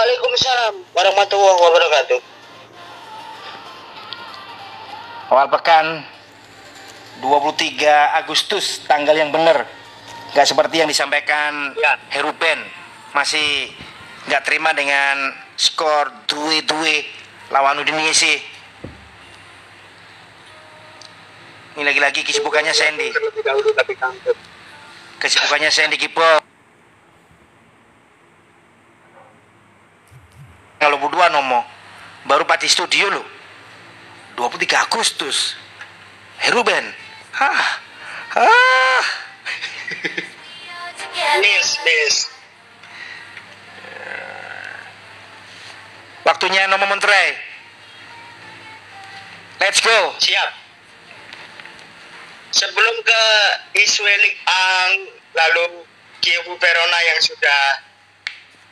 Waalaikumsalam warahmatullahi wabarakatuh. Awal pekan 23 Agustus tanggal yang benar. Gak seperti yang disampaikan Ya. Heruben. Masih nggak terima dengan skor 2-2 lawan Udinese. Ini lagi-lagi kesibukannya Sandy. Kesibukannya Sandy Kipo. Kalau berdua nomo baru pati studio lo. 23 Agustus. Heruben. Ah ah. Miss, miss. waktunya nomo menteri let's go. Siap. Sebelum ke Iswelik Ang, lalu Kiev Verona yang sudah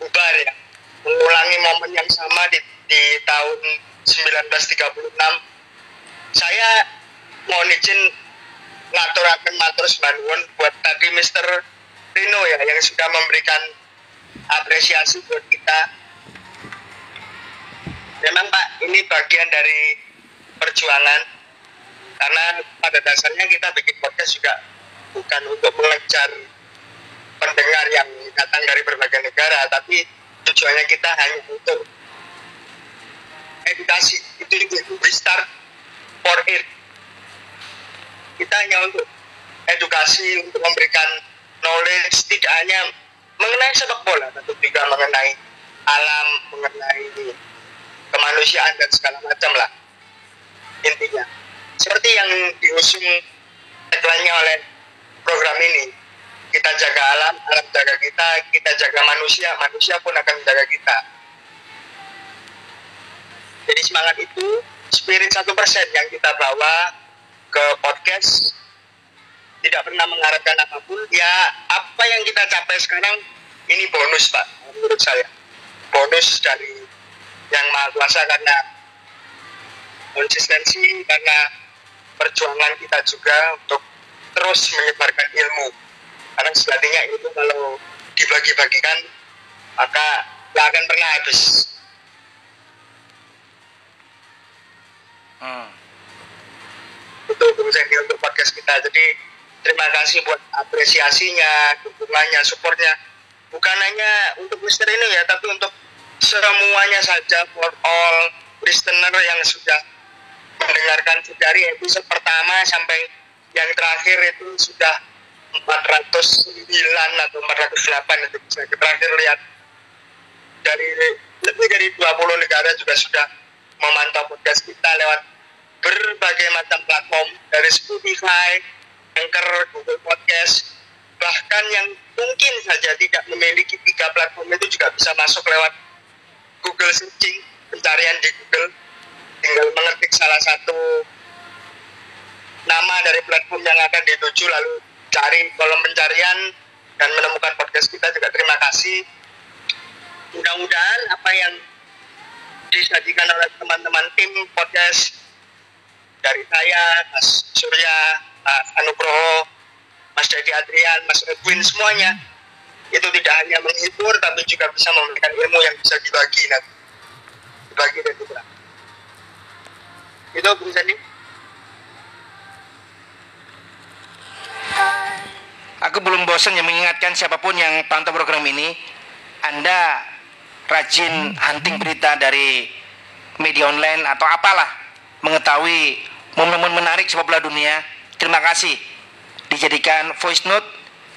bubar ya, mengulangi momen yang sama di, di tahun 1936. Saya mohon izin ngaturaken matur semanwun buat tadi Mr. Rino ya yang sudah memberikan apresiasi buat kita. Memang Pak, ini bagian dari perjuangan karena pada dasarnya kita bikin podcast juga bukan untuk mengejar pendengar yang datang dari berbagai negara, tapi tujuannya kita hanya untuk edukasi. Itu juga we start for it. Kita hanya untuk edukasi, untuk memberikan knowledge tidak hanya mengenai sepak bola, tapi juga mengenai alam, mengenai kemanusiaan dan segala macam lah intinya seperti yang diusung tagline oleh program ini kita jaga alam alam jaga kita kita jaga manusia manusia pun akan menjaga kita jadi semangat itu. Spirit satu persen yang kita bawa ke podcast tidak pernah mengharapkan apa pun. Ya apa yang kita capai sekarang ini bonus pak menurut saya. Bonus dari yang maha kuasa karena konsistensi karena perjuangan kita juga untuk terus menyebarkan ilmu. Karena sejatinya ilmu kalau dibagi-bagikan maka tidak akan pernah habis hmm. Bung Zendi untuk podcast kita. Jadi terima kasih buat apresiasinya dukungannya supportnya. Bukan hanya untuk Mister ini ya tapi untuk semuanya saja for all listener yang sudah mendengarkan dari episode pertama sampai yang terakhir itu sudah 409 atau 408 itu saya terakhir lihat. Dari lebih dari 20 negara juga sudah memantau podcast kita lewat berbagai macam platform dari Spotify, Anchor, Google Podcast, bahkan yang mungkin saja tidak memiliki tiga platform itu juga bisa masuk lewat Google searching pencarian di Google. Tinggal mengetik salah satu nama dari platform yang akan dituju lalu cari kolom pencarian dan menemukan podcast kita juga. Terima kasih. Mudah-mudahan apa yang disajikan oleh teman-teman tim podcast dari saya Mas Surya Mas Anugroho Mas Dedi Adrian Mas Edwin semuanya. Itu tidak hanya menghibur tapi juga bisa memberikan ilmu yang bisa dibagi nanti. Dibagi dan dibagi itu Bung Sandi Aku belum bosan yang mengingatkan siapa pun yang pantau program ini, Anda rajin hunting berita dari media online atau apalah, mengetahui momen-momen menarik sepak bola dunia. Terima kasih. Dijadikan voice note,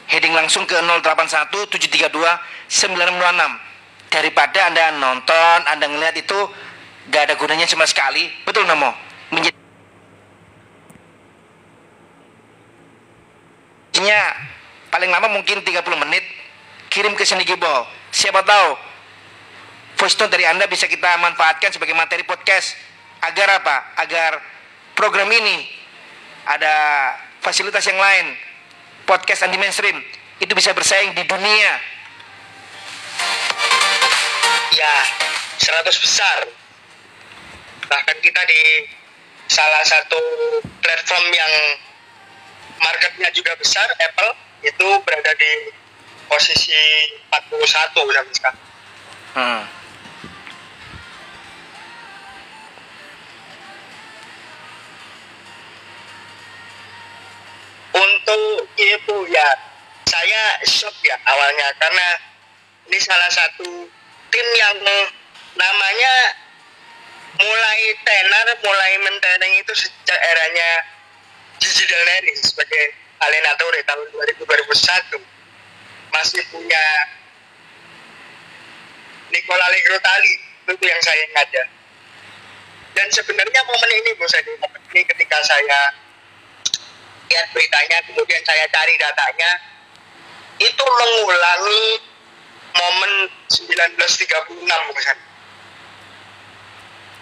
heading langsung ke 081 732 926. Daripada Anda nonton, Anda ngeliat itu gak ada gunanya sama sekali. Betul Namo? Menjadi paling lama mungkin 30 menit kirim ke Seni Gibol. Siapa tahu voice note dari Anda bisa kita manfaatkan sebagai materi podcast agar apa? Agar program ini ada fasilitas yang lain podcast anti mainstream itu bisa bersaing di dunia. ya 100 besar bahkan kita di salah satu platform yang marketnya juga besar Apple itu berada di posisi 41 sampai sekarang Hmm. Untuk Kievo ya saya shock ya awalnya karena ini salah satu tim yang namanya mulai tenar, mulai mentereng itu sejak eranya Gigi Del sebagai Alenatore tahun 2000-2001 masih punya Nicola Allegro Tali itu yang saya ingat ya. Dan sebenarnya momen ini Bu momen ini ketika saya lihat beritanya kemudian saya cari datanya itu mengulangi momen 1936 Bu Sedi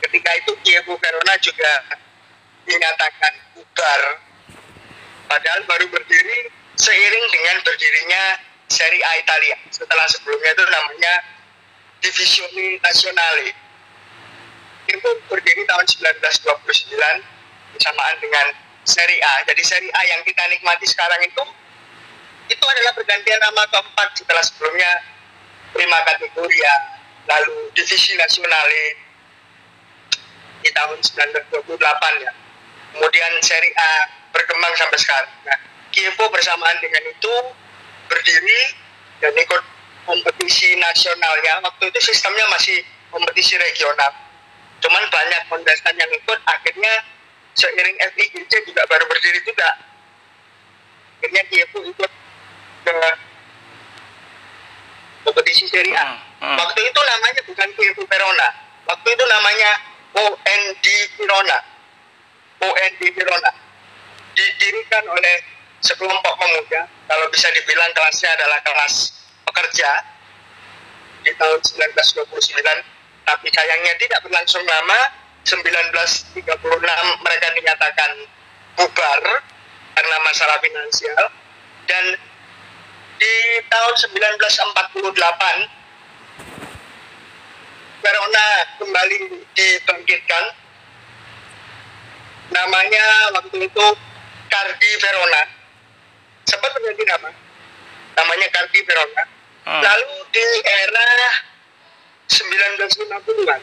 ketika itu Kievo Verona juga dinyatakan bubar. Padahal baru berdiri seiring dengan berdirinya Serie A Italia. Setelah sebelumnya itu namanya Divisione Nazionale. Itu berdiri tahun 1929 bersamaan dengan Serie A jadi Serie A yang kita nikmati sekarang itu itu adalah pergantian nama keempat setelah sebelumnya prima kategoria lalu divisi nasionale di tahun 1928 ya. Kemudian seri A berkembang sampai sekarang. Nah, Kievo bersamaan dengan itu berdiri dan ikut kompetisi nasionalnya. Waktu itu sistemnya masih kompetisi regional. Cuman banyak kontestan yang ikut, akhirnya seiring FIGC juga baru berdiri juga. Akhirnya Kievo ikut ke kompetisi Serie A. Hmm, hmm. Waktu itu namanya bukan Kievo Verona. Waktu itu namanya OND Verona. OND Verona. Didirikan oleh sekelompok pemuda, kalau bisa dibilang kelasnya adalah kelas pekerja di tahun 1929, tapi sayangnya tidak berlangsung lama. 1936 mereka dinyatakan bubar karena masalah finansial dan di tahun 1948 Verona kembali dibangkitkan. Namanya waktu itu Cardi Verona. Sempat menjadi nama. Namanya Cardi Verona. Hmm. Lalu di era 1950-an,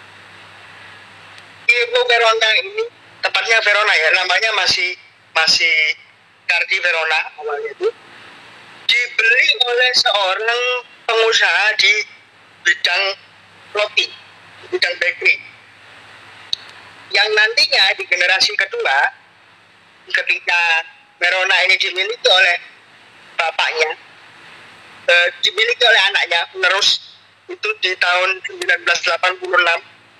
Ibu Verona ini, tepatnya Verona ya, namanya masih masih Cardi Verona awalnya itu, dibeli oleh seorang pengusaha di bidang roti bidang bakery. Yang nantinya di generasi kedua ketika Verona ini dimiliki oleh bapaknya eh, dimiliki oleh anaknya penerus itu di tahun 1986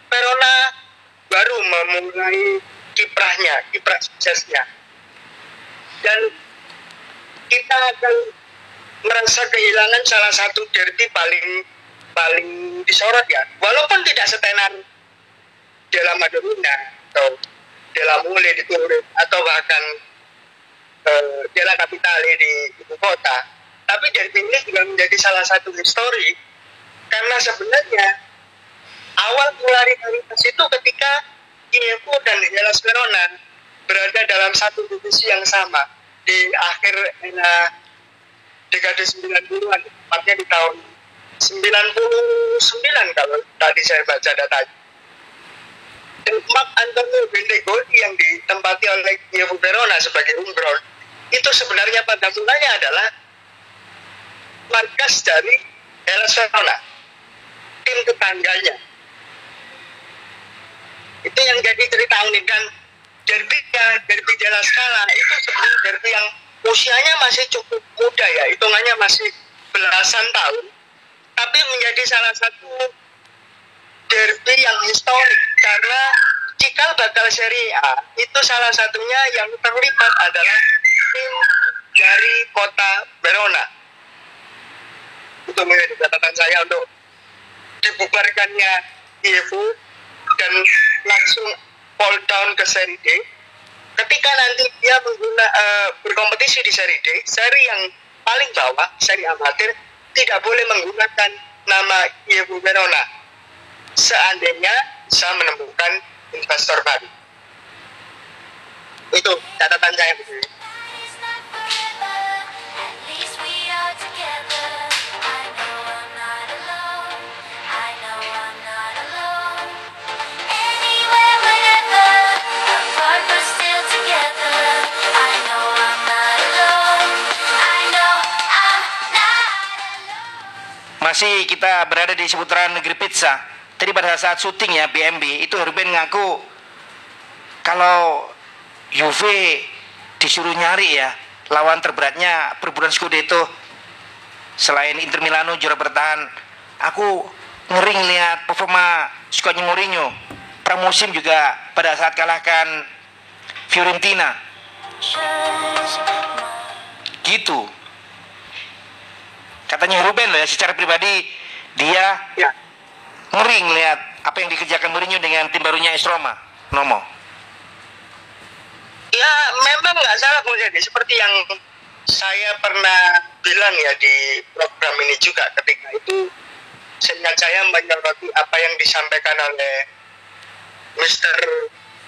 Verona baru memulai kiprahnya kiprah suksesnya. Dan kita akan merasa kehilangan salah satu derby paling paling disorot ya. Walaupun tidak setenar dalam Madonna atau dalam Mule di Turin atau bahkan uh, Della Capitale di ibu kota. Tapi dari ini juga menjadi salah satu histori karena sebenarnya awal popularitas itu ketika Kievo dan Hellas Verona berada dalam satu divisi yang sama di akhir era dekade 90-an, tepatnya di tahun 99 kalau tadi saya baca datanya. Mark Antonio Bentegodi yang ditempati oleh Kievo Verona sebagai Umbron itu sebenarnya pada mulanya adalah markas dari Hellas Verona tim tetangganya itu yang jadi cerita unik dan derby derby Jala Scala itu sebenarnya derby yang usianya masih cukup muda ya hitungannya masih belasan tahun tapi menjadi salah satu derby yang historik karena cikal bakal Serie A itu salah satunya yang terlibat adalah tim dari kota Verona. Itu menjadi catatan saya untuk dibubarkannya Kievo dan langsung fall down ke Serie D. Ketika nanti dia mengguna, uh, berkompetisi di Serie D, seri yang paling bawah, seri amatir, tidak boleh menggunakan nama Ibu Verona seandainya bisa menemukan investor baru. Itu catatan saya. Masih kita berada di seputaran negeri pizza. Tadi pada saat syuting ya BMB itu Ruben ngaku kalau UV disuruh nyari ya lawan terberatnya perburuan Scudetto. Selain Inter Milano juara bertahan aku ngering lihat performa skuadnya Mourinho. Pramusim juga pada saat kalahkan Fiorentina. Gitu katanya Ruben loh ya secara pribadi dia Ya, ngering lihat apa yang dikerjakan Mourinho dengan tim barunya AS Roma Nomo. Ya memang nggak salah Bung Jadi seperti yang saya pernah bilang ya di program ini juga ketika itu seingat saya menyoroti apa yang disampaikan oleh Mr.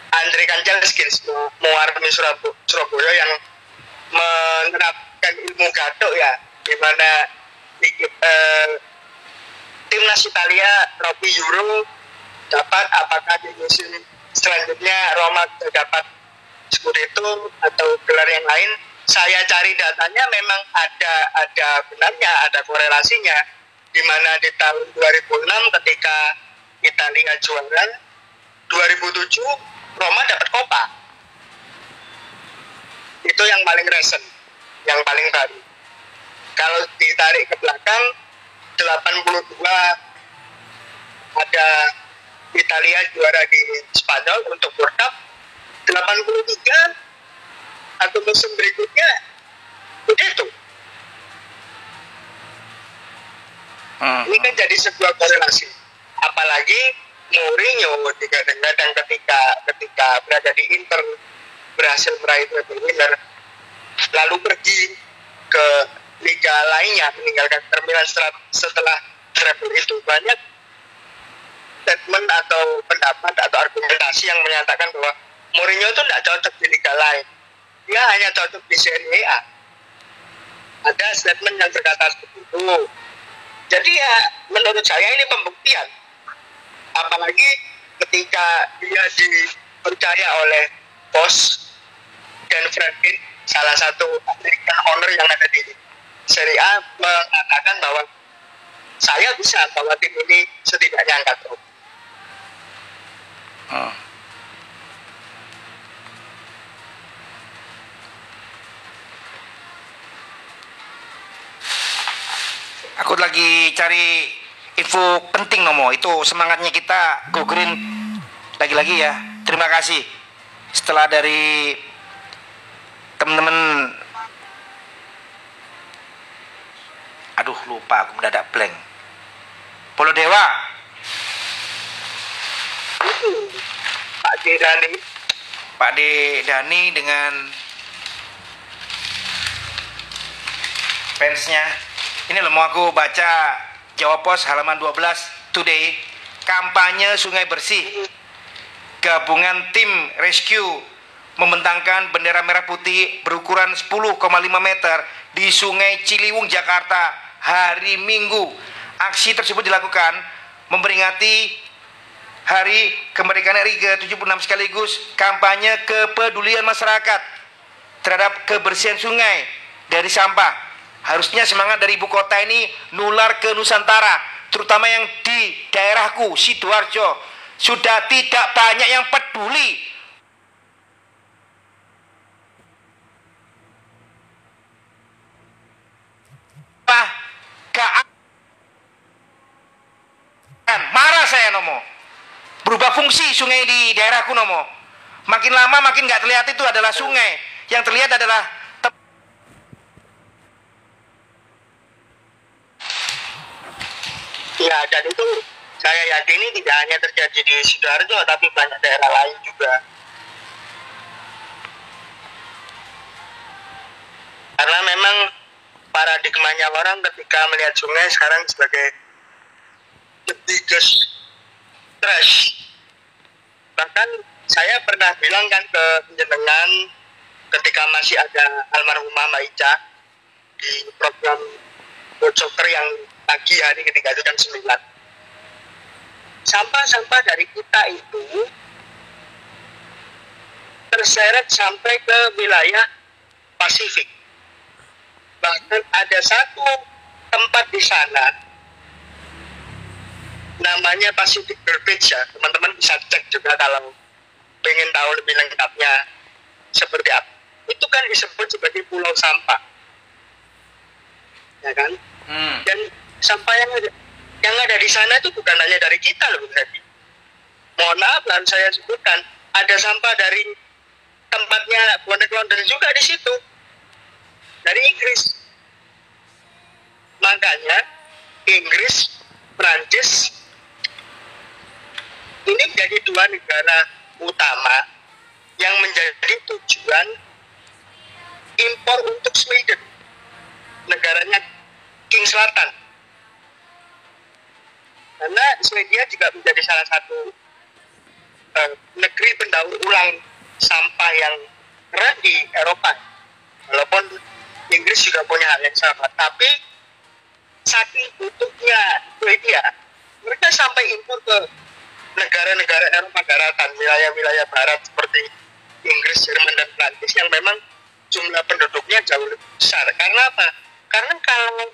Andre Kancelskis Muarmi Surab- Surabaya yang menerapkan ilmu gadok ya di mana di- eh, timnas Italia trofi Euro dapat apakah di musim selanjutnya Roma dapat Scudetto atau gelar yang lain. Saya cari datanya memang ada ada benarnya ada korelasinya. Di mana di tahun 2006 ketika Italia juara 2007 Roma dapat Copa itu yang paling recent yang paling baru kalau ditarik ke belakang 82 ada Italia juara di Spanyol untuk World Cup. 83 atau musim berikutnya begitu Hmm. ini kan jadi sebuah korelasi. Apalagi Mourinho kadang-kadang ketika ketika berada di Inter berhasil meraih treble winner lalu pergi ke liga lainnya meninggalkan Inter Milan setelah, treble itu. Banyak statement atau pendapat atau argumentasi yang menyatakan bahwa Mourinho itu tidak cocok di liga lain. Dia hanya cocok di Serie A. Ada statement yang berkata seperti itu. Jadi ya menurut saya ini pembuktian. Apalagi ketika dia dipercaya oleh bos dan Franklin salah satu American owner yang ada di Serie A mengatakan bahwa saya bisa bawa tim ini setidaknya angkat trofi. Hmm. Aku lagi cari info penting Nomo. Itu semangatnya kita go green lagi-lagi ya. Terima kasih. Setelah dari teman-teman lupa aku mendadak blank. Polo Dewa. Pak Jirani Pak D Dani dengan fansnya. Ini loh mau aku baca Jawa Pos halaman 12 today kampanye Sungai Bersih. Gabungan tim rescue membentangkan bendera merah putih berukuran 10,5 meter di Sungai Ciliwung Jakarta hari Minggu. Aksi tersebut dilakukan memperingati Hari Kemerdekaan RI ke-76 sekaligus kampanye kepedulian masyarakat terhadap kebersihan sungai dari sampah. Harusnya semangat dari ibu kota ini nular ke Nusantara, terutama yang di daerahku, Sidoarjo. Sudah tidak banyak yang peduli Apa? Ke- marah saya Nomo berubah fungsi sungai di daerahku Nomo. Makin lama makin nggak terlihat itu adalah sungai. Yang terlihat adalah Ya, dan itu saya yakini tidak hanya terjadi di Sidoarjo, tapi banyak daerah lain juga. Karena memang paradigmanya orang ketika melihat sungai sekarang sebagai the biggest trash. Bahkan saya pernah bilang kan ke jenengan ketika masih ada almarhumah Mbak Ica di program Soccer yang pagi hari ketika itu jam 9 sampah-sampah dari kita itu terseret sampai ke wilayah Pasifik bahkan ada satu tempat di sana namanya Pacific Beach ya. Teman-teman bisa cek juga kalau pengen tahu lebih lengkapnya seperti apa. Itu kan disebut sebagai pulau sampah. Ya kan? Hmm. dan sampah yang ada yang ada di sana itu bukan hanya dari kita loh berarti mohon maaf dan saya sebutkan ada sampah dari tempatnya bonek London juga di situ dari Inggris. Makanya Inggris Prancis ini menjadi dua negara utama yang menjadi tujuan impor untuk Sweden negaranya King Selatan. Karena Swedia juga menjadi salah satu uh, negeri pendaur ulang sampah yang keren di Eropa. Walaupun Inggris juga punya hal yang sama tapi saking butuhnya Swedia mereka sampai impor ke negara-negara Eropa daratan wilayah-wilayah barat seperti Inggris, Jerman dan Prancis yang memang jumlah penduduknya jauh lebih besar. Karena apa? karena kalau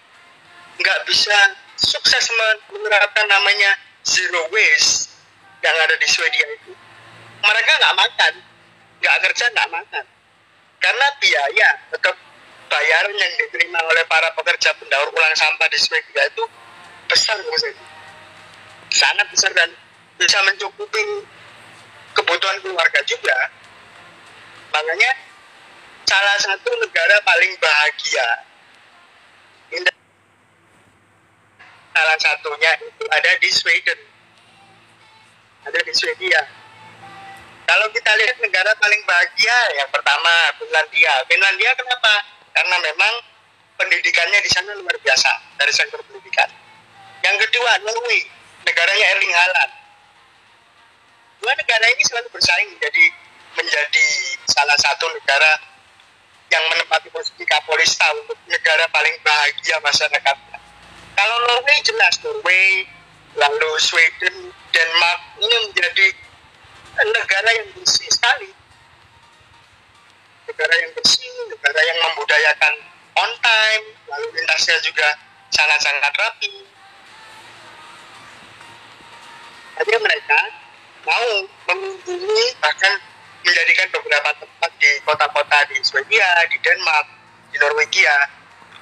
nggak bisa sukses menerapkan namanya zero waste yang ada di Swedia itu mereka nggak makan nggak kerja nggak makan. Karena biaya atau bayaran yang diterima oleh para pekerja pendaur ulang sampah di Swedia itu besar sangat besar dan bisa mencukupi kebutuhan keluarga juga. Makanya salah satu negara paling bahagia salah satunya itu ada di Sweden. Ada di Swedia. Kalau kita lihat negara paling bahagia yang pertama Finlandia. Finlandia kenapa karena memang pendidikannya di sana luar biasa dari sektor pendidikan yang kedua Norway negaranya Erling Haaland dua negara ini selalu bersaing menjadi menjadi salah satu negara yang menempati posisi kapolista untuk negara paling bahagia masyarakat. Kalau Norway jelas Norway, lalu Sweden, Denmark ini menjadi negara yang bersih sekali. Negara yang bersih, negara yang membudayakan on time, lalu lintasnya juga sangat-sangat rapi. Jadi mereka mau mengunjungi bahkan menjadikan beberapa tempat di kota-kota di Swedia, di Denmark, di Norwegia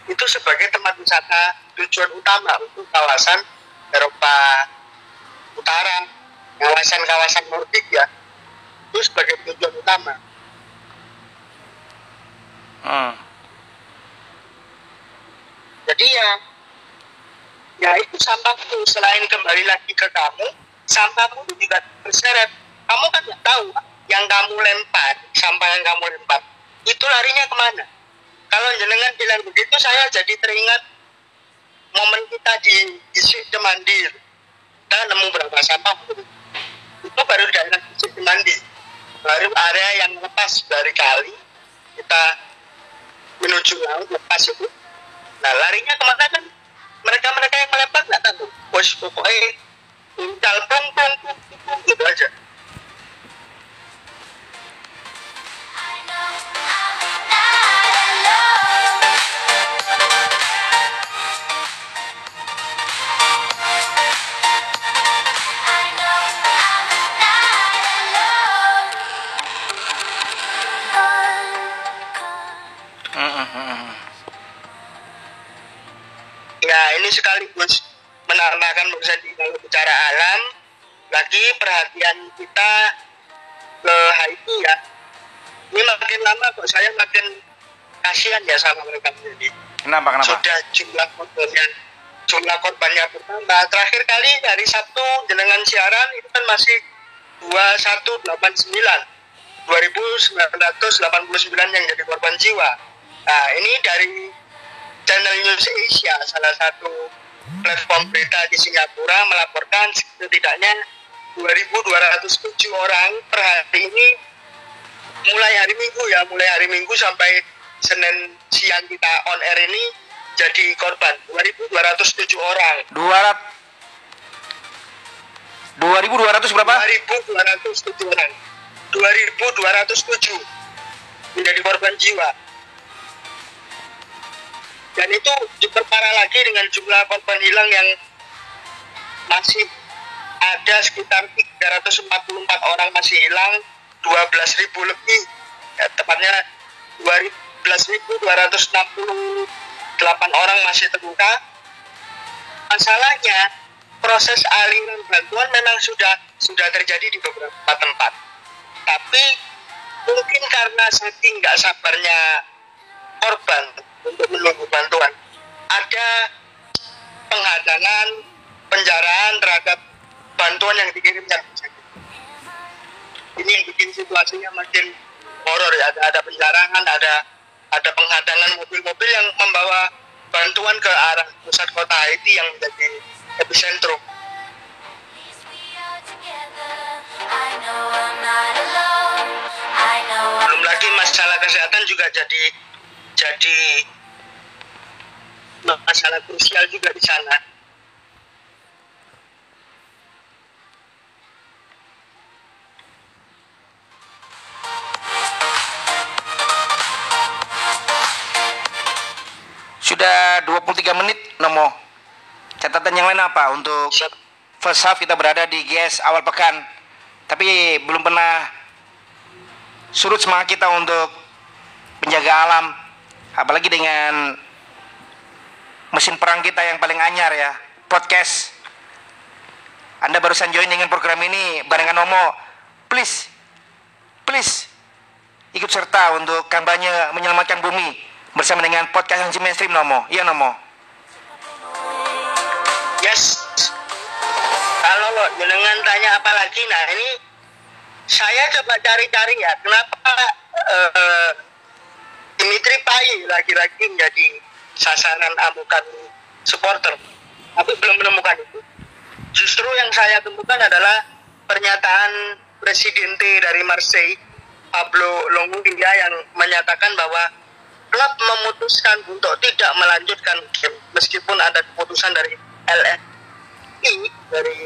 itu sebagai tempat wisata tujuan utama untuk kawasan Eropa Utara, kawasan-kawasan Nordik ya, itu sebagai tujuan utama. Hmm. Jadi ya, ya itu sampahku selain kembali lagi ke kamu, sampahmu juga terseret. Kamu kan nggak tahu yang kamu lempar, sampah yang kamu lempar, itu larinya ke mana? Kalau jenengan bilang begitu, saya jadi teringat momen kita di di Demandi. Kita nemu berapa sampah itu baru daerah di Demandi. Baru area yang lepas dari kali, laut lepas itu. Nah larinya ke mana kan? Mereka-mereka yang melempar nggak tahu. Bos pokoknya tinggal plung plung plung plung gitu aja. Ini sekaligus menambahkan di kalau bicara alam lagi perhatian kita ke Haiti ya. Ini makin lama kok saya makin kasihan ya sama mereka jadi Kenapa kenapa? sudah jumlah korbannya jumlah korbannya bertambah. Terakhir kali dari Sabtu jenengan siaran itu kan masih 2189 2989 yang jadi korban jiwa. Nah ini dari channel News Asia salah satu platform berita di Singapura melaporkan setidaknya 2.207 orang per hari ini mulai hari Minggu ya mulai hari Minggu sampai Senin siang kita on air ini jadi korban 2.207 orang. 200 2200 berapa? 2.207 orang. 2.207 menjadi korban jiwa dan itu diperparah lagi dengan jumlah korban hilang yang masih ada sekitar 344 orang masih hilang 12.000 lebih. Ya, tepatnya 12.268 orang masih terbuka masalahnya proses aliran bantuan memang sudah sudah terjadi di beberapa tempat. Tapi mungkin karena saking nggak sabarnya korban untuk menunggu bantuan. Ada penghadangan penjaraan terhadap bantuan yang dikirimkan. Ini yang bikin situasinya makin horor ya. Ada, ada penjarangan ada ada penghadangan mobil-mobil yang membawa bantuan ke arah pusat kota Haiti yang menjadi epicentrum. Belum lagi masalah kesehatan juga jadi jadi masalah krusial juga di sana Sudah 23 menit, Nomo. Catatan yang lain apa untuk first half kita berada di GS awal pekan. Tapi belum pernah surut semangat kita untuk menjaga alam. Apalagi dengan mesin perang kita yang paling anyar ya, podcast. Anda barusan join dengan program ini barengan Nomo. Please, please ikut serta untuk kampanye menyelamatkan bumi bersama dengan podcast yang mainstream Nomo. Iya Nomo. Yes. Kalau jenengan tanya apa lagi, nah ini saya coba cari-cari ya, kenapa uh, Dimitri Pai lagi-lagi menjadi sasaran amukan supporter, tapi belum menemukan itu. Justru yang saya temukan adalah pernyataan Presiden T dari Marseille, Pablo Longoria yang menyatakan bahwa klub memutuskan untuk tidak melanjutkan game meskipun ada keputusan dari LFI dari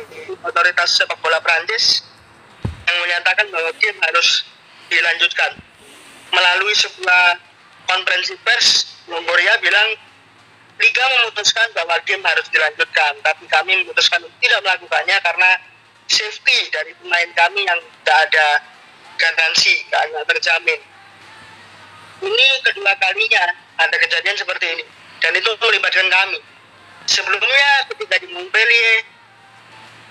otoritas sepak bola Prancis yang menyatakan bahwa game harus dilanjutkan melalui sebuah konferensi pers Longoria bilang Liga memutuskan bahwa game harus dilanjutkan tapi kami memutuskan tidak melakukannya karena safety dari pemain kami yang tidak ada garansi, tidak terjamin. Ini kedua kalinya ada kejadian seperti ini dan itu melibatkan kami. Sebelumnya ketika di Montpellier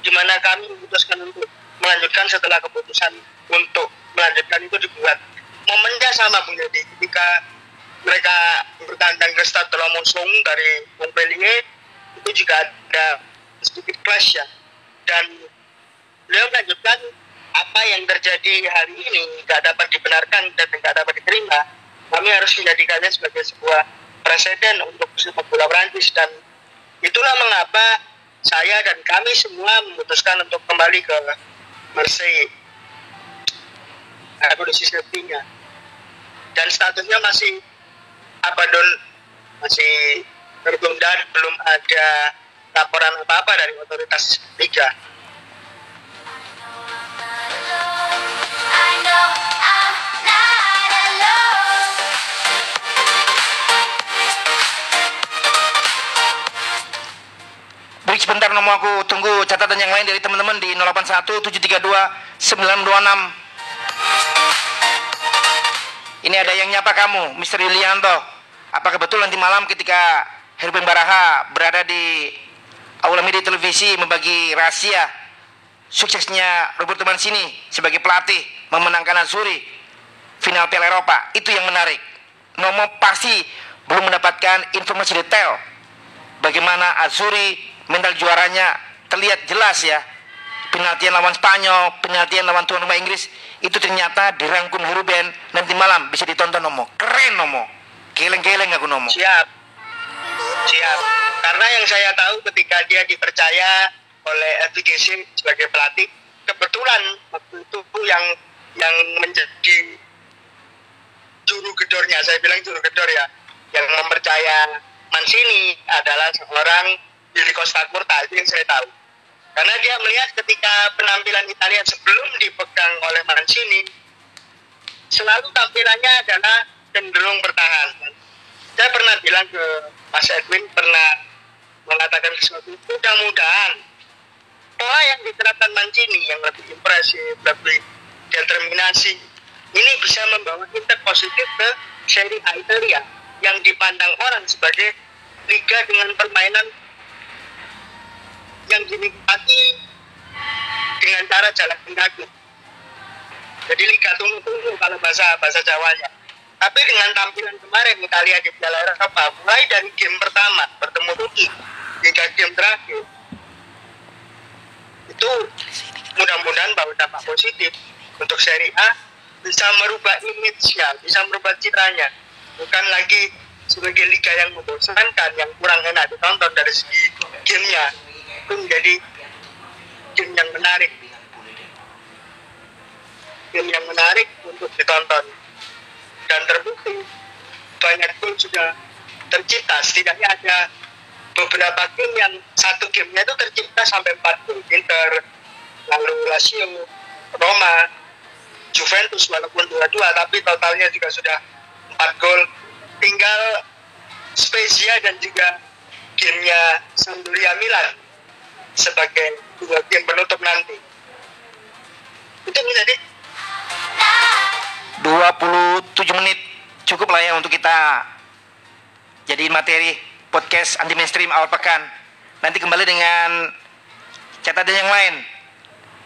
di mana kami memutuskan untuk melanjutkan setelah keputusan untuk melanjutkan itu dibuat. Momennya sama Bu Jadi ketika mereka bertandang ke Stade de la dari Montpellier itu juga ada sedikit clash ya. Dan beliau melanjutkan apa yang terjadi hari ini tidak dapat dibenarkan dan tidak dapat diterima. Kami harus menjadikannya sebagai sebuah presiden untuk sepak bola Prancis dan itulah mengapa saya dan kami semua memutuskan untuk kembali ke Marseille. Kondisi safety-nya dan statusnya masih abandon masih tertunda belum ada laporan apa-apa dari otoritas liga Break sebentar nomor aku tunggu catatan yang lain dari teman-teman di 081 732 926. Ini ada yang nyapa kamu, Mr. Yulianto. Apakah betul nanti malam ketika Herbin Baraha berada di aula media televisi membagi rahasia suksesnya Roberto Mancini sebagai pelatih memenangkan Azuri final Piala Eropa itu yang menarik. Nomo pasti belum mendapatkan informasi detail bagaimana Azuri mental juaranya terlihat jelas ya. Penaltian lawan Spanyol penaltian lawan tuan rumah Inggris itu ternyata dirangkum Ruben nanti malam. Bisa ditonton Nomo. Keren Nomo keleng-keleng aku Nomo siap. Siap. Karena yang saya tahu ketika dia dipercaya oleh FGC sebagai pelatih kebetulan waktu itu yang yang menjadi juru gedornya saya bilang juru gedor ya yang mempercaya Mancini adalah seorang Billy Costa Curta itu yang saya tahu. Karena dia melihat ketika penampilan Italia sebelum dipegang oleh Mancini selalu tampilannya adalah cenderung bertahan saya pernah bilang ke Mas Edwin pernah mengatakan sesuatu mudah-mudahan pola yang diterapkan Mancini yang lebih impresif, lebih determinasi, ini bisa membawa kita positif ke Serie A Italia yang dipandang orang sebagai liga dengan permainan yang dinikmati dengan cara jalan kaki. Jadi liga tunggu-tunggu kalau bahasa bahasa Jawanya. Tapi dengan tampilan kemarin Italia di Piala Eropa, mulai dari game pertama bertemu Turki hingga game terakhir, itu mudah-mudahan bawa dampak positif untuk Serie A bisa merubah image-nya, bisa merubah citranya. Bukan lagi sebagai liga yang membosankan, yang kurang enak ditonton dari segi gamenya. Itu menjadi game yang menarik. Game yang menarik untuk ditonton. Dan terbukti banyak gol sudah tercipta. Setidaknya ada beberapa tim yang satu gamenya itu tercipta sampai 4 gol. Inter, lalu Lazio, Roma, Juventus walaupun dua-dua tapi totalnya juga sudah 4 gol. Tinggal Spezia dan juga gamenya Sampdoria Milan sebagai dua game penutup nanti. Itu menjadi 27 menit cukup lah ya untuk kita jadi materi podcast anti mainstream awal pekan. Nanti kembali dengan catatan yang lain.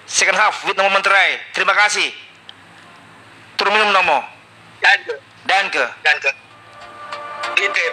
Second half with Nomo Menterai. Terima kasih. Turun minum Nomo. Dan ke. Dan ke. Dan ke. Gitu ya,